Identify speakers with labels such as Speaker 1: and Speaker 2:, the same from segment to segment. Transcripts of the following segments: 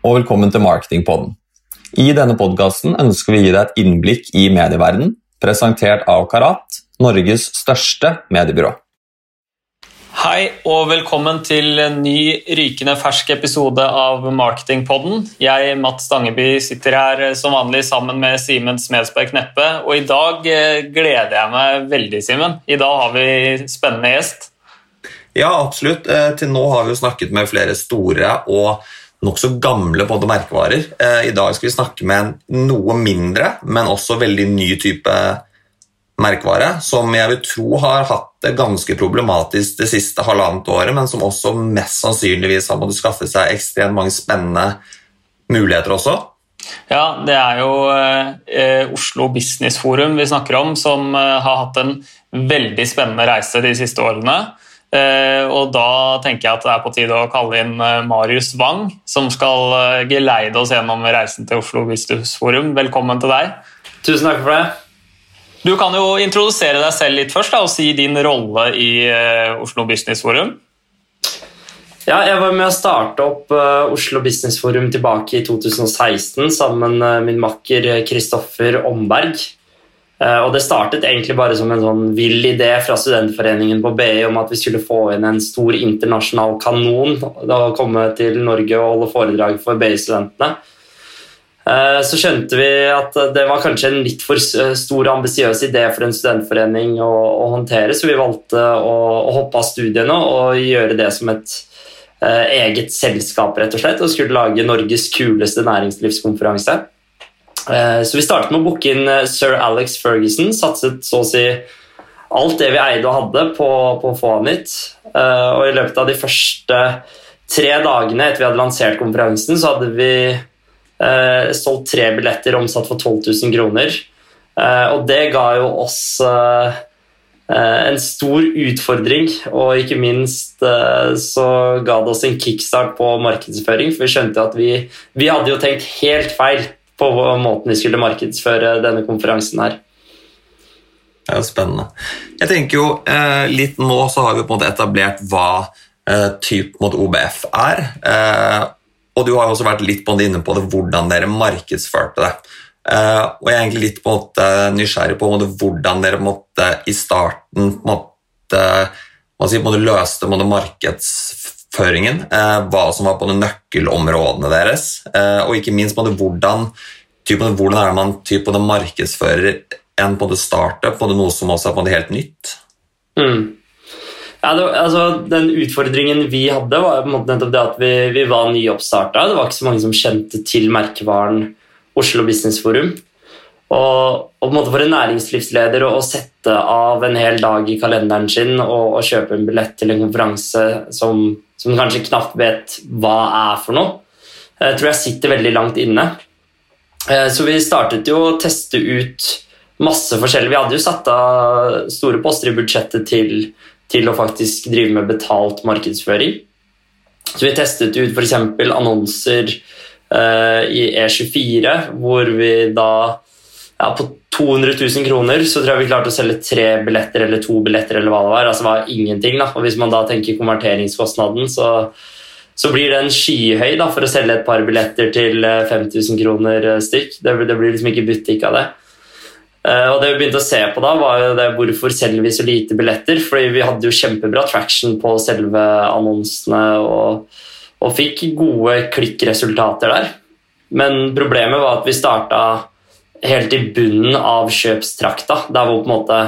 Speaker 1: Og velkommen til Marketingpodden. I denne podkasten ønsker vi å gi deg et innblikk i medieverdenen, presentert av Karat, Norges største mediebyrå.
Speaker 2: Hei og velkommen til en ny rykende fersk episode av Marketingpodden. Jeg, Matt Stangeby, sitter her som vanlig sammen med Simen Smedsberg Kneppe. Og i dag eh, gleder jeg meg veldig, Simen. I dag har vi spennende gjest.
Speaker 1: Ja, absolutt. Eh, til nå har vi jo snakket med flere store og nokså gamle på merkevarer. Eh, I dag skal vi snakke med en noe mindre, men også veldig ny type merkevare, som jeg vil tro har hatt det ganske problematisk det siste halvannet året, men som også mest sannsynligvis har måttet skaffe seg ekstremt mange spennende muligheter også.
Speaker 2: Ja, det er jo eh, Oslo Business Forum vi snakker om, som eh, har hatt en veldig spennende reise de siste årene. Eh, og da tenker jeg at det er på tide å kalle inn eh, Marius Wang, som skal eh, geleide oss gjennom reisen til Oslo Business Forum. Velkommen til deg.
Speaker 3: Tusen takk for det.
Speaker 2: Du kan jo introdusere deg selv litt først da, og si din rolle i Oslo Business Forum.
Speaker 3: Ja, jeg var med å starte opp Oslo Business Forum tilbake i 2016 sammen med min makker Kristoffer Omberg. Eh, og Det startet egentlig bare som en sånn vill idé fra studentforeningen på BI om at vi skulle få inn en stor internasjonal kanon og komme til Norge og holde foredrag for BI-studentene. Eh, så skjønte vi at det var kanskje en litt for stor og ambisiøs idé for en studentforening å, å, håndtere, så vi valgte å, å, hoppe av studiene og gjøre det som et uh, eget selskap, rett og slett, og skulle lage Norges kuleste næringslivskonferanse. Eh, så vi startet med å booke inn eh, sir Alex Ferguson. Satset så å si alt det vi eide og hadde, på, på å få han hit. Eh, og i løpet av de første tre dagene etter vi hadde lansert konferansen, så hadde vi solgt tre billetter omsatt for 12 000 kroner. og det ga jo oss en stor utfordring, og ikke minst så ga det oss en kickstart på markedsføring, for vi skjønte at vi, vi hadde jo tenkt helt feil på måten vi skulle markedsføre denne konferansen her.
Speaker 1: Det er jo spennende. Jeg tenker jo eh, litt Nå så har vi på en måte etablert hva eh, typ mot OBF er. Eh, og du har jo også vært litt på inne på det, hvordan dere markedsførte det. Eh, og jeg er egentlig litt på en måte nysgjerrig på måte, hvordan dere måtte, i starten måtte, man sier, måtte løste måtte markedsføringen. Eh, hva som var på de nøkkelområdene deres, eh, og ikke minst måtte, hvordan typen, hvordan er det man typen, markedsfører en på det startup, på det noe som også er på det helt nytt?
Speaker 3: Mm. Ja, det, altså, den utfordringen vi hadde, var på en måte nettopp det at vi, vi var nyoppstarta. Det var ikke så mange som kjente til merkevaren Oslo Business Forum. Og, og for en næringslivsleder å, sette av en hel dag i kalenderen sin og, og kjøpe en billett til en konferanse som, som kanskje knapt vet hva er for noe, jeg tror jeg sitter veldig langt inne. Eh, så vi startet jo å teste ut masse forskjellig. Vi hadde jo satt av store poster i budsjettet til, til å faktisk drive med betalt markedsføring. Så vi testet ut f.eks. annonser uh, i E24, hvor vi da ja, På 200 000 kroner så tror jeg vi klarte å selge tre billetter eller to billetter. eller hva det var. Altså det var ingenting da. Og Hvis man da tenker konverteringskostnaden, så så blir den skyhøy da, for å selge et par billetter til 5000 eh, kroner eh, stykk. Det, det, blir liksom ikke butikk av det. Uh, og det vi begynte å se på da, var jo det hvorfor selger vi så lite billetter. Fordi vi hadde jo kjempebra traction på selve annonsene og, og fikk gode klikkresultater der. Men problemet var at vi starta helt i bunnen av kjøpstrakta. Der hvor på en måte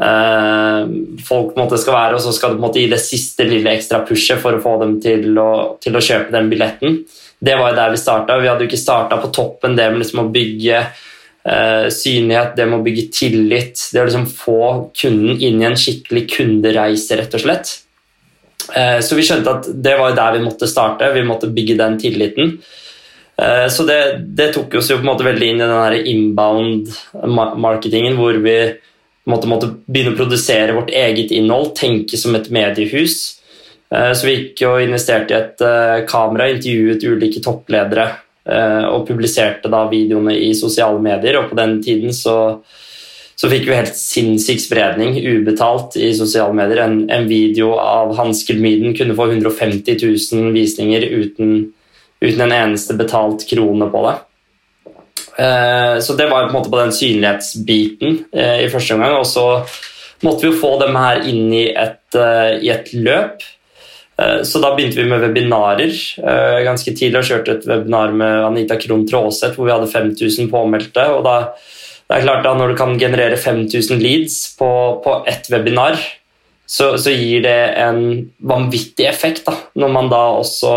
Speaker 3: Uh, folk måte, skal være, og så skal du gi det siste lille ekstra pushet for å få dem til å, til å kjøpe den billetten. Det var jo der vi starta. Vi hadde jo ikke starta på toppen, det med liksom å bygge uh, synlighet, det med å bygge tillit. Det å liksom få kunden inn i en skikkelig kundereise, rett og slett. Uh, så vi skjønte at det var jo der vi måtte starte. Vi måtte bygge den tilliten. Så det, det, tok oss jo på en måte veldig inn i den inbound-marketingen hvor vi måte, måtte begynne å produsere vårt eget innhold, tenke som et mediehus. Eh, så vi gikk og investerte i et eh, kamera, intervjuet ulike toppledere eh, og publiserte da videoene i sosiale medier. Og på den tiden så, så fikk vi helt sinnssyk spredning, ubetalt, i sosiale medier. En, en video av Hans Gulmiden kunne få 150 000 visninger uten, uten en eneste betalt krone på det. Eh, så det var på en måte på den synlighetsbiten eh, i første omgang. Og så måtte vi jo få dem her inn i et, eh, i et løp. Så da begynte vi med webinarer ganske tidlig og kjørte et webinar med Anita Krohn Traaseth hvor vi hadde 5000 påmeldte. og da, det er klart da Når du kan generere 5000 leads på, på ett webinar, så, så, gir det en vanvittig effekt. da, Når man da også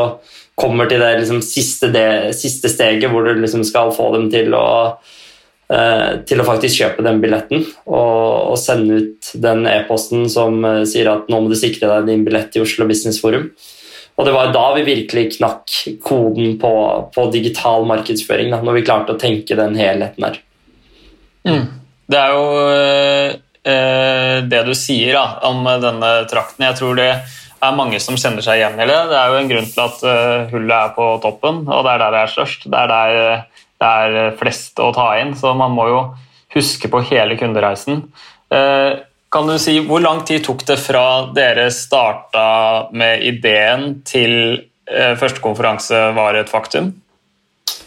Speaker 3: kommer til det liksom, siste, det, siste, steget hvor du liksom skal få dem til å Eh, til å faktisk kjøpe den billetten og, og sende ut den e-posten som uh, sier at nå må du sikre deg din billett i Oslo Business Forum. Og det var da vi virkelig knakk koden på, på digital markedsføring, da, når vi klarte å tenke den helheten her.
Speaker 2: Mm. Det er jo uh, det du sier da, om denne trakten. Jeg tror det er mange som kjenner seg igjen i det. Det er jo en grunn til at hullet er på toppen, og det er der det er størst. Det er der det er eh, flest å ta inn, så man må jo huske på hele kundereisen. Eh, kan du si, Hvor lang tid tok det fra dere starta med ideen til eh, første konferanse var et faktum?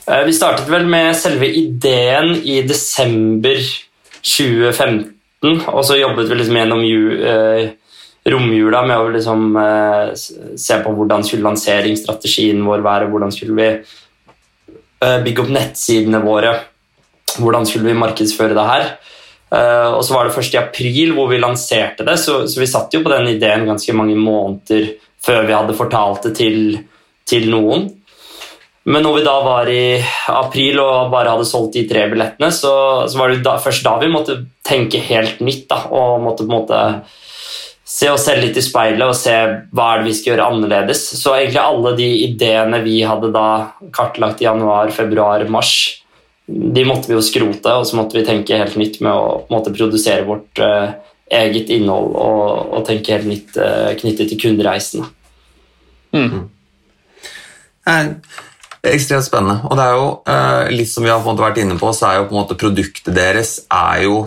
Speaker 3: Vi startet vel med selve ideen i desember 2015, og så jobbet vi liksom gjennom romjula med å liksom, se på hvordan skulle lanseringsstrategien vår være, hvordan skulle vi Eh, bygge opp nettsidene våre. Hvordan skulle vi markedsføre det her? Uh, og så var det først i april hvor vi lanserte det, så, så, vi satt jo på den ideen ganske mange måneder før vi hadde fortalt det til, til noen. Men når vi da var i april og bare hadde solgt de tre billettene, så, så var det da, først da vi måtte tenke helt nytt da, og måtte på en måte se oss selv litt i speilet og se hva er det vi skal gjøre annerledes. Så egentlig alle de ideene vi hadde da kartlagt i januar, februar, mars, de måtte vi jo skrote, og så måtte vi tenke helt nytt med å måtte produsere vårt uh, eget innhold og, og, tenke helt nytt uh, knyttet til kundereisen. Mm.
Speaker 1: Er ekstremt spennende. Og det er jo eh, litt som vi har vært inne på, så er jo på en måte produktet deres er jo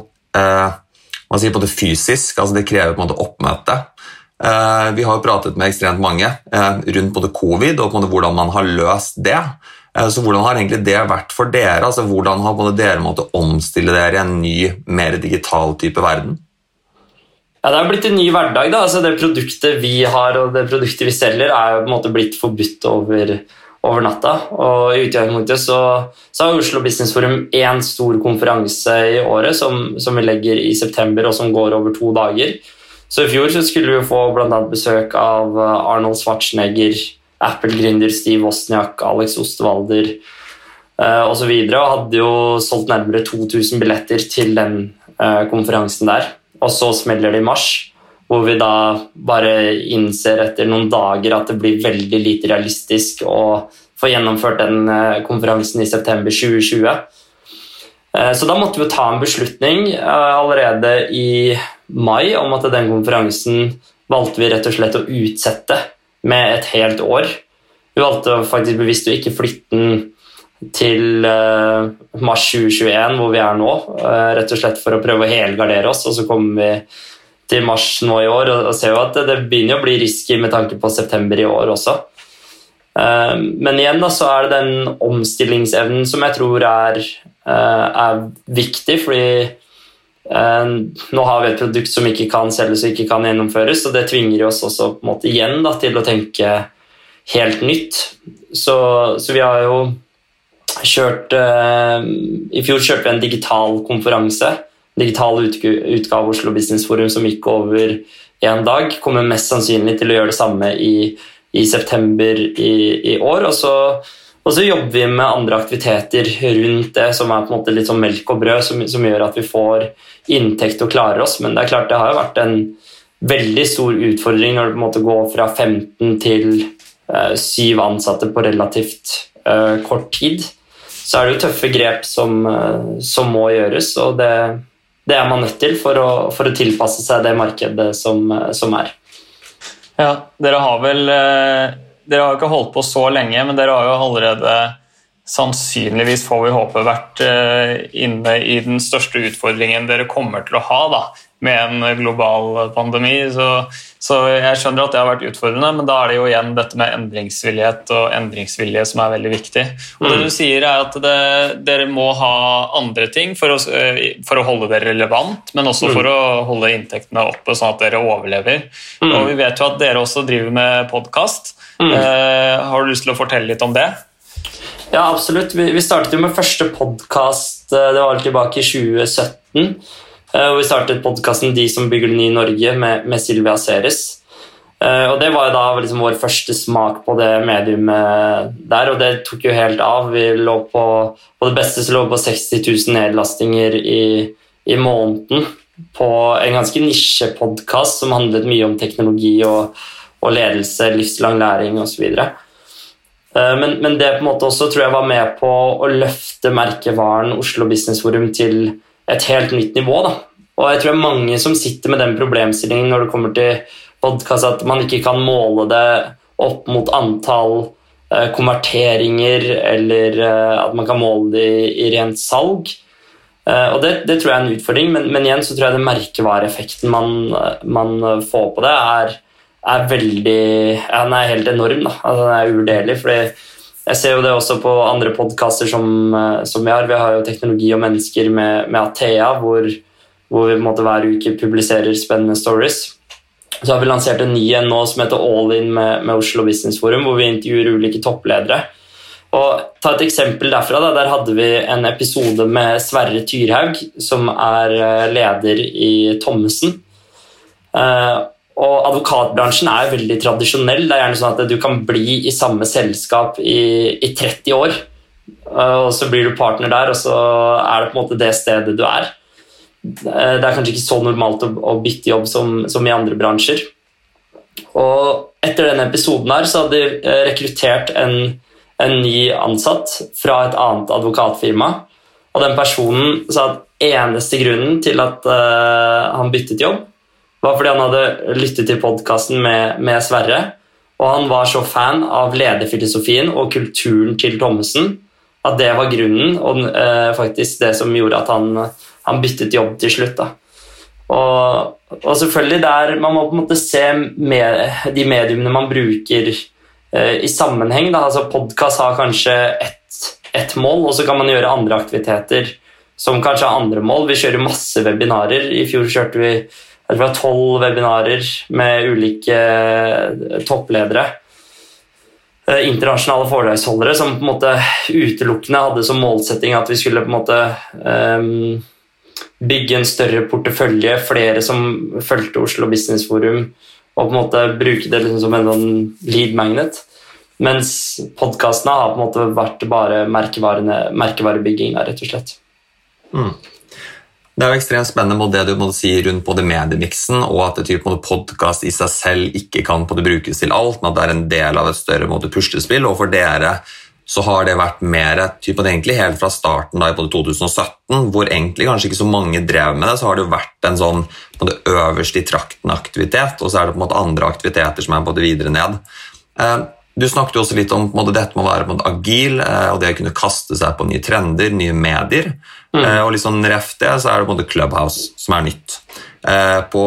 Speaker 1: man sier på det fysisk, altså det krever på en måte oppmøte. Eh, vi har jo pratet med ekstremt mange eh, rundt både covid og hvordan man har løst det. Eh, så Hvordan har egentlig det vært for dere? Altså Hvordan har dere måttet omstille dere i en ny, mer digital type verden?
Speaker 3: Ja, Det har blitt en ny hverdag. da. Altså Det produktet vi har og det produktet vi selger, er jo på en måte blitt forbudt over over natta. Og i utgangspunktet så, så har Oslo Business Forum én stor konferanse i året som, som, vi legger i september, og som går over to dager. Så i fjor så skulle vi få bl.a. besøk av eh, Arnold Schwarzenegger, Apple-gründer Steve Wozniak, Alex Osterwalder uh, osv. Og, og hadde jo solgt nærmere 2000 billetter til den uh, konferansen der. Og så smeller det i mars hvor vi da bare innser etter noen dager at det blir veldig lite realistisk å få gjennomført den eh, konferansen i september 2020. Eh, så da måtte vi ta en beslutning eh, allerede i mai om at den konferansen valgte vi rett og slett å utsette med et helt år. Vi valgte faktisk bevisst å ikke flytte den til mars 2021, hvor vi er nå, rett og slett for å prøve å helgardere oss. Og så kommer vi til mars nå i år, og, ser jo at det, begynner å bli risky med tanke på september i år også. Eh, men igjen da, så er det den omstillingsevnen som jeg tror er, eh, er viktig, fordi eh, nå har vi et produkt som ikke kan selges og ikke kan gjennomføres, og det tvinger oss også på en måte igjen da, til å tenke helt nytt. Så, så vi har jo kjørt I fjor kjørte vi en digital konferanse digital utgave av Oslo Business Forum som gikk over én dag. Kommer mest sannsynlig til å gjøre det samme i, i september i, i år. Og så, og så, jobber vi med andre aktiviteter rundt det som er på en måte litt sånn melk og brød, som, som gjør at vi får inntekt og klarer oss. Men det er klart det har jo vært en veldig stor utfordring når du på en måte går fra 15 til syv eh, 7 ansatte på relativt uh, kort tid. Så er det jo tøffe grep som, uh, som må gjøres, og det, det er man nødt til for å, for å tilpasse seg det markedet som, som, er.
Speaker 2: Ja, Dere har vel eh, dere har ikke holdt på så lenge, men dere har jo allerede sannsynligvis, får vi håpe, vært eh, inne i den største utfordringen dere kommer til å ha da, med en global pandemi. Så, så, jeg skjønner at det har vært utfordrende, men da er det jo igjen dette med endringsvillighet og endringsvilje som er veldig viktig. Og det mm. du sier er at det, dere må ha andre ting for å, eh, for å, holde dere relevant, men også for mm. å holde inntektene oppe, sånn at dere overlever. Mm. Og vi vet jo at dere også driver med podkast. Mm. Eh, har du lyst til å fortelle litt om det?
Speaker 3: Ja, absolutt. Vi, vi startet jo med første podkast eh, det var tilbake i 2017. Eh, og vi startet podkasten 'De som bygger det nye Norge' med, med Silvia Ceres. Uh, og Det var jo da liksom vår første smak på det mediumet der, og det tok jo helt av. Vi lå på, på det beste så lå vi på 60 000 nedlastinger i, i måneden på en ganske nisjepodkast som handlet mye om teknologi og, og ledelse, livslang læring osv. Eh, men, men, det på en måte også tror jeg var med på å løfte merkevaren Oslo Business Forum til et helt nytt nivå. Da. Og jeg tror det er mange som sitter med den problemstillingen når det kommer til podkast, at man ikke kan måle det opp mot antall eh, konverteringer, eller eh, at man kan måle det i, rent salg. Eh, og det, det, tror jeg er en utfordring, men, men, igjen så tror jeg det merkevareeffekten man, man får på det, er er veldig ja, Den er helt enorm. da, altså, Den er uvurderlig. fordi jeg ser jo det også på andre podkaster som, eh, som, vi har. Vi har jo Teknologi og mennesker med, med Athea, hvor, hvor, vi måte hver uke publiserer spennende stories. Så har vi lansert en ny en nå som heter All In med, med Oslo Business Forum, hvor vi intervjuer ulike toppledere. Og ta et eksempel derfra. Da. Der hadde vi en episode med Sverre Tyrhaug, som er eh, leder i Thommessen. Uh, og advokatbransjen er veldig tradisjonell. Det er gjerne sånn at du kan bli i samme selskap i, i 30 år. Og så blir du partner der, og så er det på en måte det stedet du er. Det er kanskje ikke så normalt å, å bytte jobb som, som, i andre bransjer. Og etter denne episoden her så hadde de eh, rekruttert en, en ny ansatt fra et annet advokatfirma. Og den personen sa at eneste grunnen til at uh, han byttet jobb, var fordi han hadde lyttet til podkasten med, med, Sverre. Og han var så fan av lederfilosofien og kulturen til Thommessen at det var grunnen, og eh, faktisk det som gjorde at han, han byttet jobb til slutt. Og, og, selvfølgelig der Man må på en måte se med, de mediumene man bruker eh, i sammenheng. Altså Podkast har kanskje ett et mål, og så kan man gjøre andre aktiviteter som kanskje har andre mål. Vi kjører masse webinarer. I fjor kjørte vi det var tolv webinarer med ulike eh, toppledere. Eh, internasjonale foredragsholdere som på en måte utelukkende hadde som målsetting at vi skulle på en måte um, bygge en større portefølje, flere som fulgte Oslo Business Forum, og på en måte bruke det liksom som en sånn lead magnet. Mens podkastene har på en måte vært bare merkevarebygging, rett og slett. Mm.
Speaker 1: Det er jo ekstremt spennende det du måtte si rundt både mediemiksen og at podkast i seg selv ikke kan brukes til alt, men at det er en del av et større måte, puslespill. Og for dere så har det vært mer typen, egentlig helt fra starten da, i 2017, hvor egentlig kanskje ikke så mange drev med det, så har det jo vært en sånn på det øverste i trakten-aktivitet, og så er det på en måte andre aktiviteter som er på det videre ned. Du snakket jo også litt om måte, dette med å være måte, agil eh, og det å kunne kaste seg på nye trender, nye medier. Mm. Eh, og litt sånn ref det, så er det på en måte Clubhouse som er nytt. Eh, på,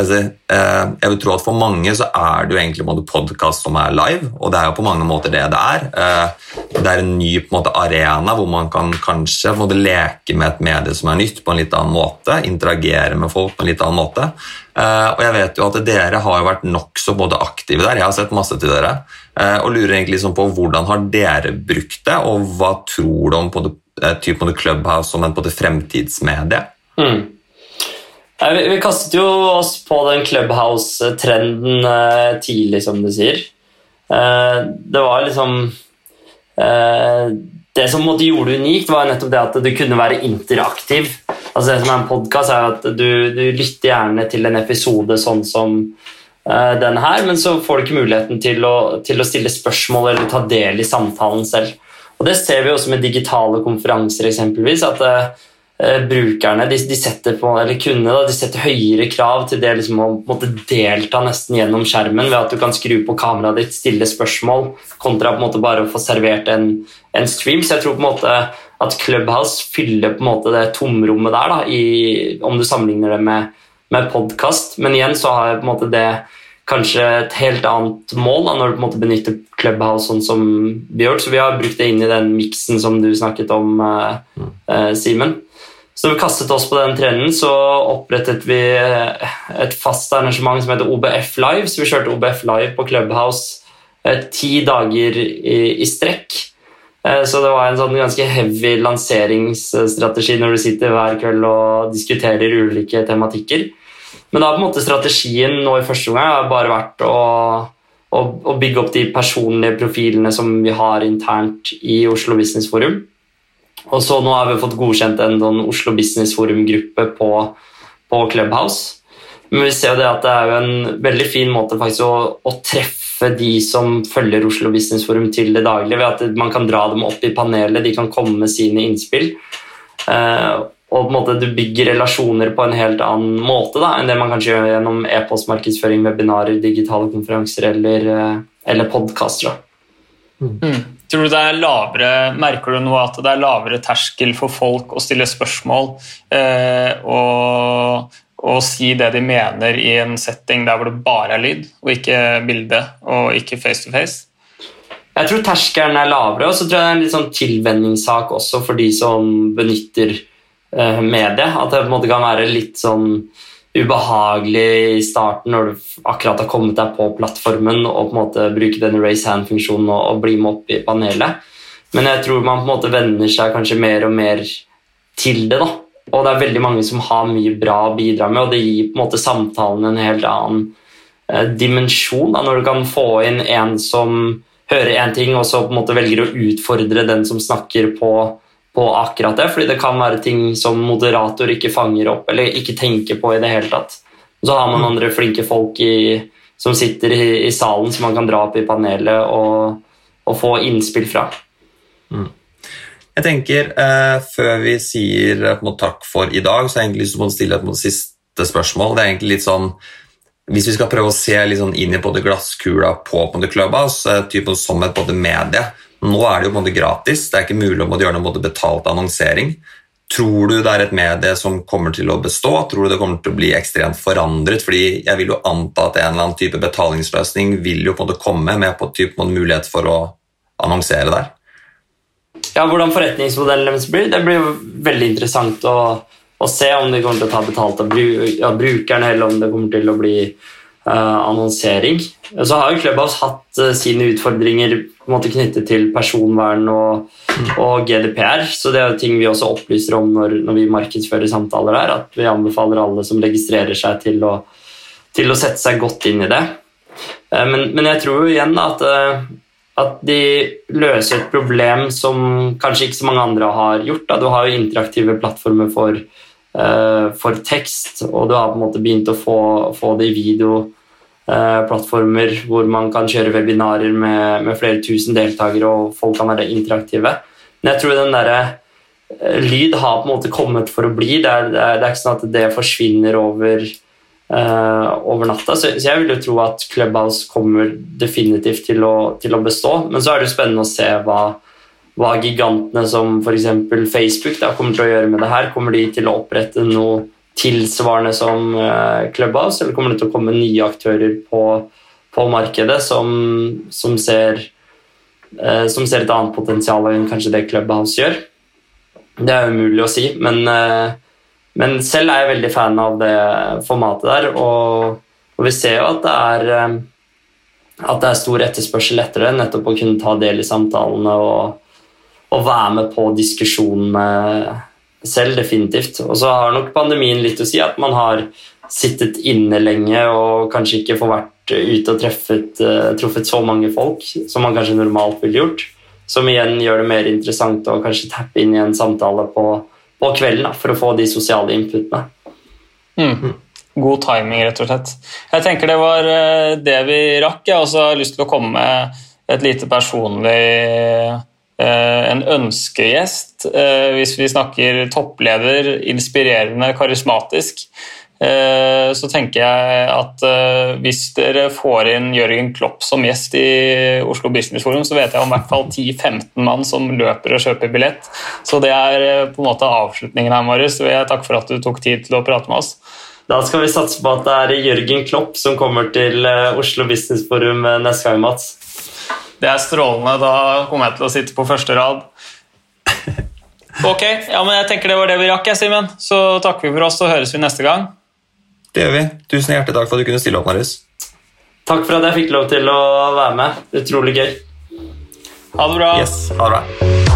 Speaker 1: altså, eh, jeg vil tro at For mange så er det jo egentlig en podkast som er live, og det er jo på mange måter det det er. Eh, det er en ny på en måte, arena hvor man kan kanskje måte, leke med et medie som er nytt, på en litt annen måte. Interagere med folk på en litt annen måte. Eh, og jeg vet jo at dere har jo vært nokså aktive der. Jeg har sett masse til dere. Eh, og lurer egentlig liksom på hvordan har dere brukt det, og hva tror du om på det, eh, det Clubhouse som en på det fremtidsmedie? Mm.
Speaker 3: Vi, vi, kastet jo oss på den Clubhouse-trenden uh, tidlig, som du sier. Det var liksom Det som måtte gjorde det unikt, var nettopp det at du kunne være interaktiv. Altså Det som er en podkast, er at du, du lytter gjerne til en episode sånn som Eh, den her, men så får du ikke muligheten til å, til å, stille spørsmål eller ta del i samtalen selv. Og Det ser vi også med digitale konferanser, eksempelvis. At uh, eh, brukerne de, de, setter på, eller kunne da, de setter høyere krav til det liksom, å måtte delta nesten gjennom skjermen ved at du kan skru på kameraet ditt, stille spørsmål, kontra på en måte bare å få servert en, en stream. Så jeg tror på en måte at Clubhouse fyller på en måte det tomrommet der, da, i, om du sammenligner det med, med podkast. Men igjen så har jeg på en måte det kanskje et helt annet mål da, når du på en måte benytter Clubhouse sånn som vi gjør. Så vi har brukt det inn i den miksen som du snakket om, eh, eh, Simen. Så vi kastet oss på den trenden, så opprettet vi et fast arrangement som heter OBF Live. Så vi kjørte OBF Live på Clubhouse eh, ti dager i, i strekk. Så det var en sånn ganske heavy lanseringsstrategi når du sitter hver kveld og diskuterer ulike tematikker. Men da har på en måte strategien nå i første omgang bare vært å, å, å, bygge opp de personlige profilene som vi har internt i Oslo Business Forum. Og så nå har vi fått godkjent en sånn Oslo Business Forum-gruppe på, på, Clubhouse. Men vi ser jo det at det er jo en veldig fin måte faktisk å, å treffe de som følger Oslo Business Forum til det daglige, ved at man kan dra dem opp i panelet, de kan komme med sine innspill. Uh, og på en måte du bygger relasjoner på en helt annen måte da, enn det man kanskje gjør gjennom e-postmarkedsføring, webinarer, digitale konferanser eller, eh, eller podkaster.
Speaker 2: Mm. mm. Tror du det er lavere, Merker du noe at det er lavere terskel for folk å stille spørsmål eh, og, og, si det de mener i en setting der hvor det bare er lyd og ikke bilde og ikke face to face?
Speaker 3: Jeg tror terskelen er lavere, og så tror jeg det er en litt sånn tilvenningssak også for de som benytter Eh, med det. At det på en måte kan være litt sånn ubehagelig i starten når du akkurat har kommet deg på plattformen og på en måte bruke den raise hand-funksjonen og, og, bli med opp i panelet. Men jeg tror man på en måte venner seg kanskje mer og mer til det. da. Og det er veldig mange som har mye bra å bidra med, og det gir på en måte samtalen en helt annen eh, dimensjon. da, Når du kan få inn en som hører én ting, og så på en måte velger å utfordre den som snakker på på akkurat det, fordi det kan være ting som moderator ikke fanger opp eller ikke tenker på i det hele tatt. Og så har man mm. andre flinke folk i, som sitter i, i, salen som man kan dra opp i panelet og, og få innspill fra.
Speaker 1: Mm. Jeg tenker, eh, Før vi sier eh, måte, takk for i dag, så har jeg egentlig lyst til å stille et måte, siste spørsmål. Det er egentlig litt sånn, Hvis vi skal prøve å se sånn inn i både glasskula på, på Clubhouse, typen som et både medie, nå er det jo på en måte gratis, det er ikke mulig å gjøre noe betalt annonsering. Tror du det er et medie som kommer til å bestå? Tror du det kommer til å bli ekstremt forandret? Fordi jeg vil jo anta at en eller annen type betalingsløsning vil jo på en måte komme med på type mulighet for å annonsere der.
Speaker 3: Ja, Hvordan forretningsmodellen deres blir, det blir jo veldig interessant å, å, se om de kommer til å ta betalt av brukerne, eller om det kommer til å bli uh, annonsering. Så har jo Clubhouse hatt uh, sine utfordringer på en måte knyttet til personvern og, og, GDPR, så det er jo ting vi også opplyser om når, når, vi markedsfører samtaler her, at vi anbefaler alle som registrerer seg til å, til å sette seg godt inn i det. Uh, men, men, jeg tror jo igjen at, at de løser et problem som kanskje ikke så mange andre har gjort. Da. Du har jo interaktive plattformer for for tekst, og du har på en måte begynt å få, få det i videoplattformer uh, hvor man kan kjøre webinarer med, med, flere tusen deltakere, og folk kan være interaktive. Men jeg tror den der, uh, lyd har på en måte kommet for å bli. Det er, det er, det er ikke sånn at det forsvinner over, uh, over natta. Så, jeg vil jo tro at Clubhouse kommer definitivt til å, til å bestå. Men så er det jo spennende å se hva, hva gigantene som f.eks. Facebook da, kommer til å gjøre med det her. Kommer de til å opprette noe tilsvarende som eh, Clubhouse, eller kommer det til å komme nye aktører på, på markedet som, som, ser, eh, som, ser, et annet potensial enn kanskje det Clubhouse gjør? Det er umulig å si, men, eh, men selv er jeg veldig fan av det formatet der. Og, og vi ser jo at det er at det er stor etterspørsel etter det, nettopp å kunne ta del i samtalene og, og være med på diskusjonene selv, definitivt. Og så har nok pandemien litt å si, at man har sittet inne lenge og kanskje ikke får vært ute og treffet, uh, truffet så mange folk som man kanskje normalt ville gjort. Som igjen gjør det mer interessant å kanskje tappe inn i en samtale på, på kvelden da, for å få de sosiale inputene.
Speaker 2: Mm. God timing, rett og slett. Jeg tenker det var eh, det vi rakk. Jeg har også lyst til å komme med et lite personlig en ønskegjest. Hvis vi snakker toppleder, inspirerende, karismatisk, Eh, så tenker jeg at eh, hvis dere får inn Jørgen Klopp som gjest i Oslo Business Forum, så vet jeg om hvert fall 10-15 mann som løper og kjøper billett. Så det er eh, på en måte avslutningen her, Marius. Så vil jeg takke for at du tok tid til å prate med oss.
Speaker 3: Da skal vi satse på at det er Jørgen Klopp som kommer til Oslo Business Forum neste gang, Mats.
Speaker 2: Det er strålende. Da kommer jeg til å sitte på første rad. Ok, ja, men jeg tenker det var det vi rakk, Simen. Så takker vi for oss, og høres vi neste gang.
Speaker 1: Det gjør vi. Tusen hjertelig takk for at du kunne stille opp, Marius.
Speaker 3: Takk for at jeg fikk lov til å være med. Utrolig gøy.
Speaker 2: Ha det bra.
Speaker 1: Yes, ha det bra.